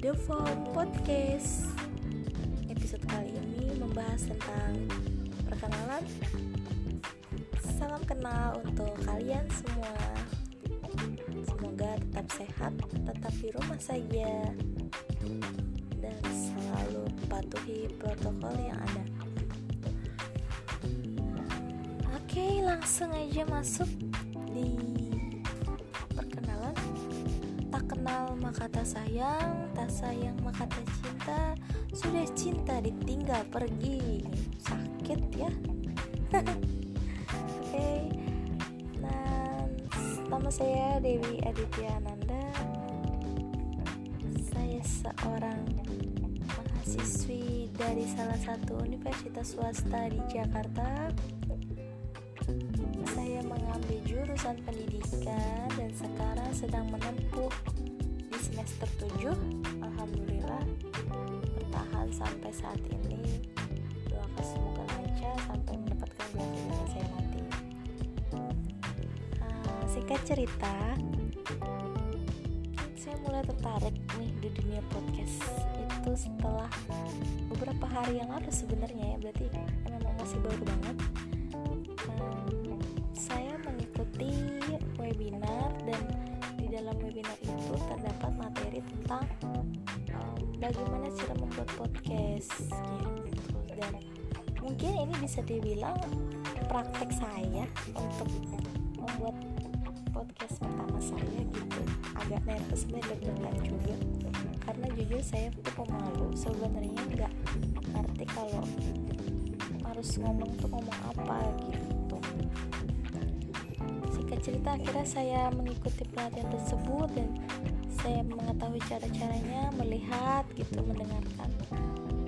The Form Podcast. Episode kali ini membahas tentang perkenalan. Salam kenal untuk kalian semua. Semoga tetap sehat, tetap di rumah saja. Dan selalu patuhi protokol yang ada. Oke, langsung aja masuk kenal maka tak sayang tak sayang maka tak cinta. Sudah cinta ditinggal pergi. Sakit ya. Oke. Okay. nah nama saya Dewi Aditya Nanda saya seorang mahasiswi dari salah satu universitas swasta di Jakarta. Mengambil jurusan pendidikan dan sekarang sedang menempuh semester 7 Alhamdulillah bertahan sampai saat ini. Doakan semoga lancar sampai mendapatkan gelar saya nanti. Uh, singkat cerita saya mulai tertarik nih di dunia podcast itu setelah beberapa hari yang lalu sebenarnya ya berarti memang masih baru banget tentang um, bagaimana cara membuat podcast gitu. Dan mungkin ini bisa dibilang praktek saya untuk membuat podcast pertama saya gitu. Agak nervous dan deg-degan juga. Karena jujur saya tuh pemalu. Sebenarnya nggak ngerti kalau harus ngomong tuh ngomong apa gitu. Singkat cerita akhirnya saya mengikuti pelatihan tersebut dan saya mengetahui cara-caranya melihat gitu mendengarkan.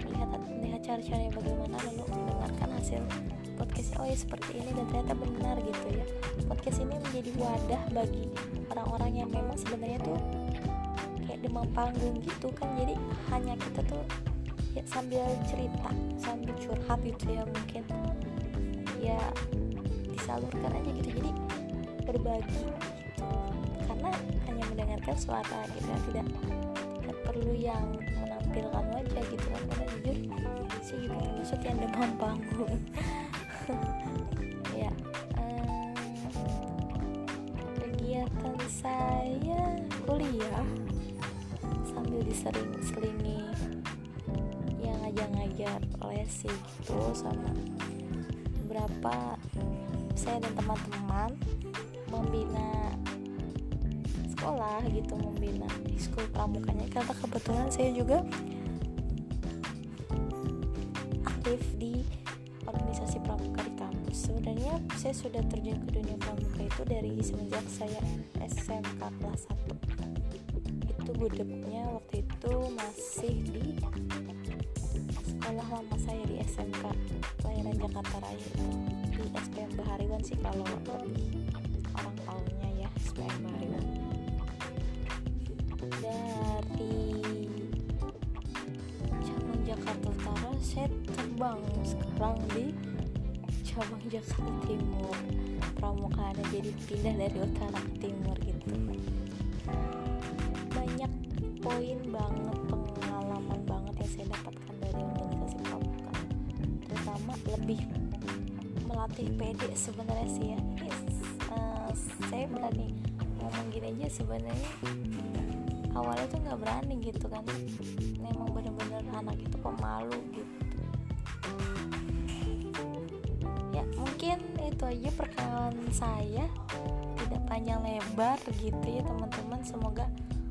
Melihat melihat cara-caranya bagaimana lalu mendengarkan hasil podcastnya oh ya seperti ini dan ternyata benar gitu ya. Podcast ini menjadi wadah bagi orang-orang yang memang sebenarnya tuh kayak demam panggung gitu kan. Jadi hanya kita tuh ya sambil cerita sambil curhat gitu ya mungkin. Ya disalurkan aja gitu. Jadi berbagi karena hanya mendengarkan suara gitu tidak tidak perlu yang menampilkan wajah gitu kan. Karena jujur sih juga termasuk yang demam panggung. Ya um, kegiatan saya kuliah sambil disering-selingi yang ngajar-ngajar lesi gitu sama beberapa saya dan teman-teman membina sekolah gitu membina school pramukanya. Karena kebetulan saya juga aktif di organisasi pramuka di kampus. Sebenarnya saya sudah terjun ke dunia pramuka itu dari semenjak saya SMK kelas 1 itu budepnya waktu itu masih di sekolah lama saya di SMK pelayanan Jakarta Raya. Di SPM Bahariwan sih kalau terbang sekarang di cabang Jakarta Timur. Pramukaan jadi pindah dari utara ke timur gitu. Banyak poin banget pengalaman banget yang saya dapatkan dari organisasi pramuka. Terutama lebih melatih PD sebenarnya sih ya. Ini uh, saya berani ngomong gini aja sebenarnya. Awalnya tuh nggak berani gitu kan. Memang bener-bener anak itu pemalu itu aja perkenalan saya tidak panjang lebar gitu ya teman-teman semoga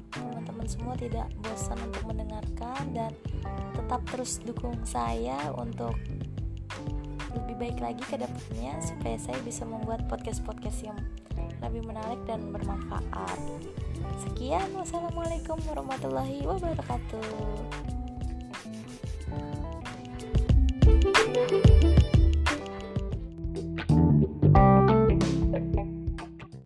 teman-teman semua tidak bosan untuk mendengarkan dan tetap terus dukung saya untuk lebih baik lagi ke depannya supaya saya bisa membuat podcast-podcast yang lebih menarik dan bermanfaat. Sekian, wassalamualaikum warahmatullahi wabarakatuh.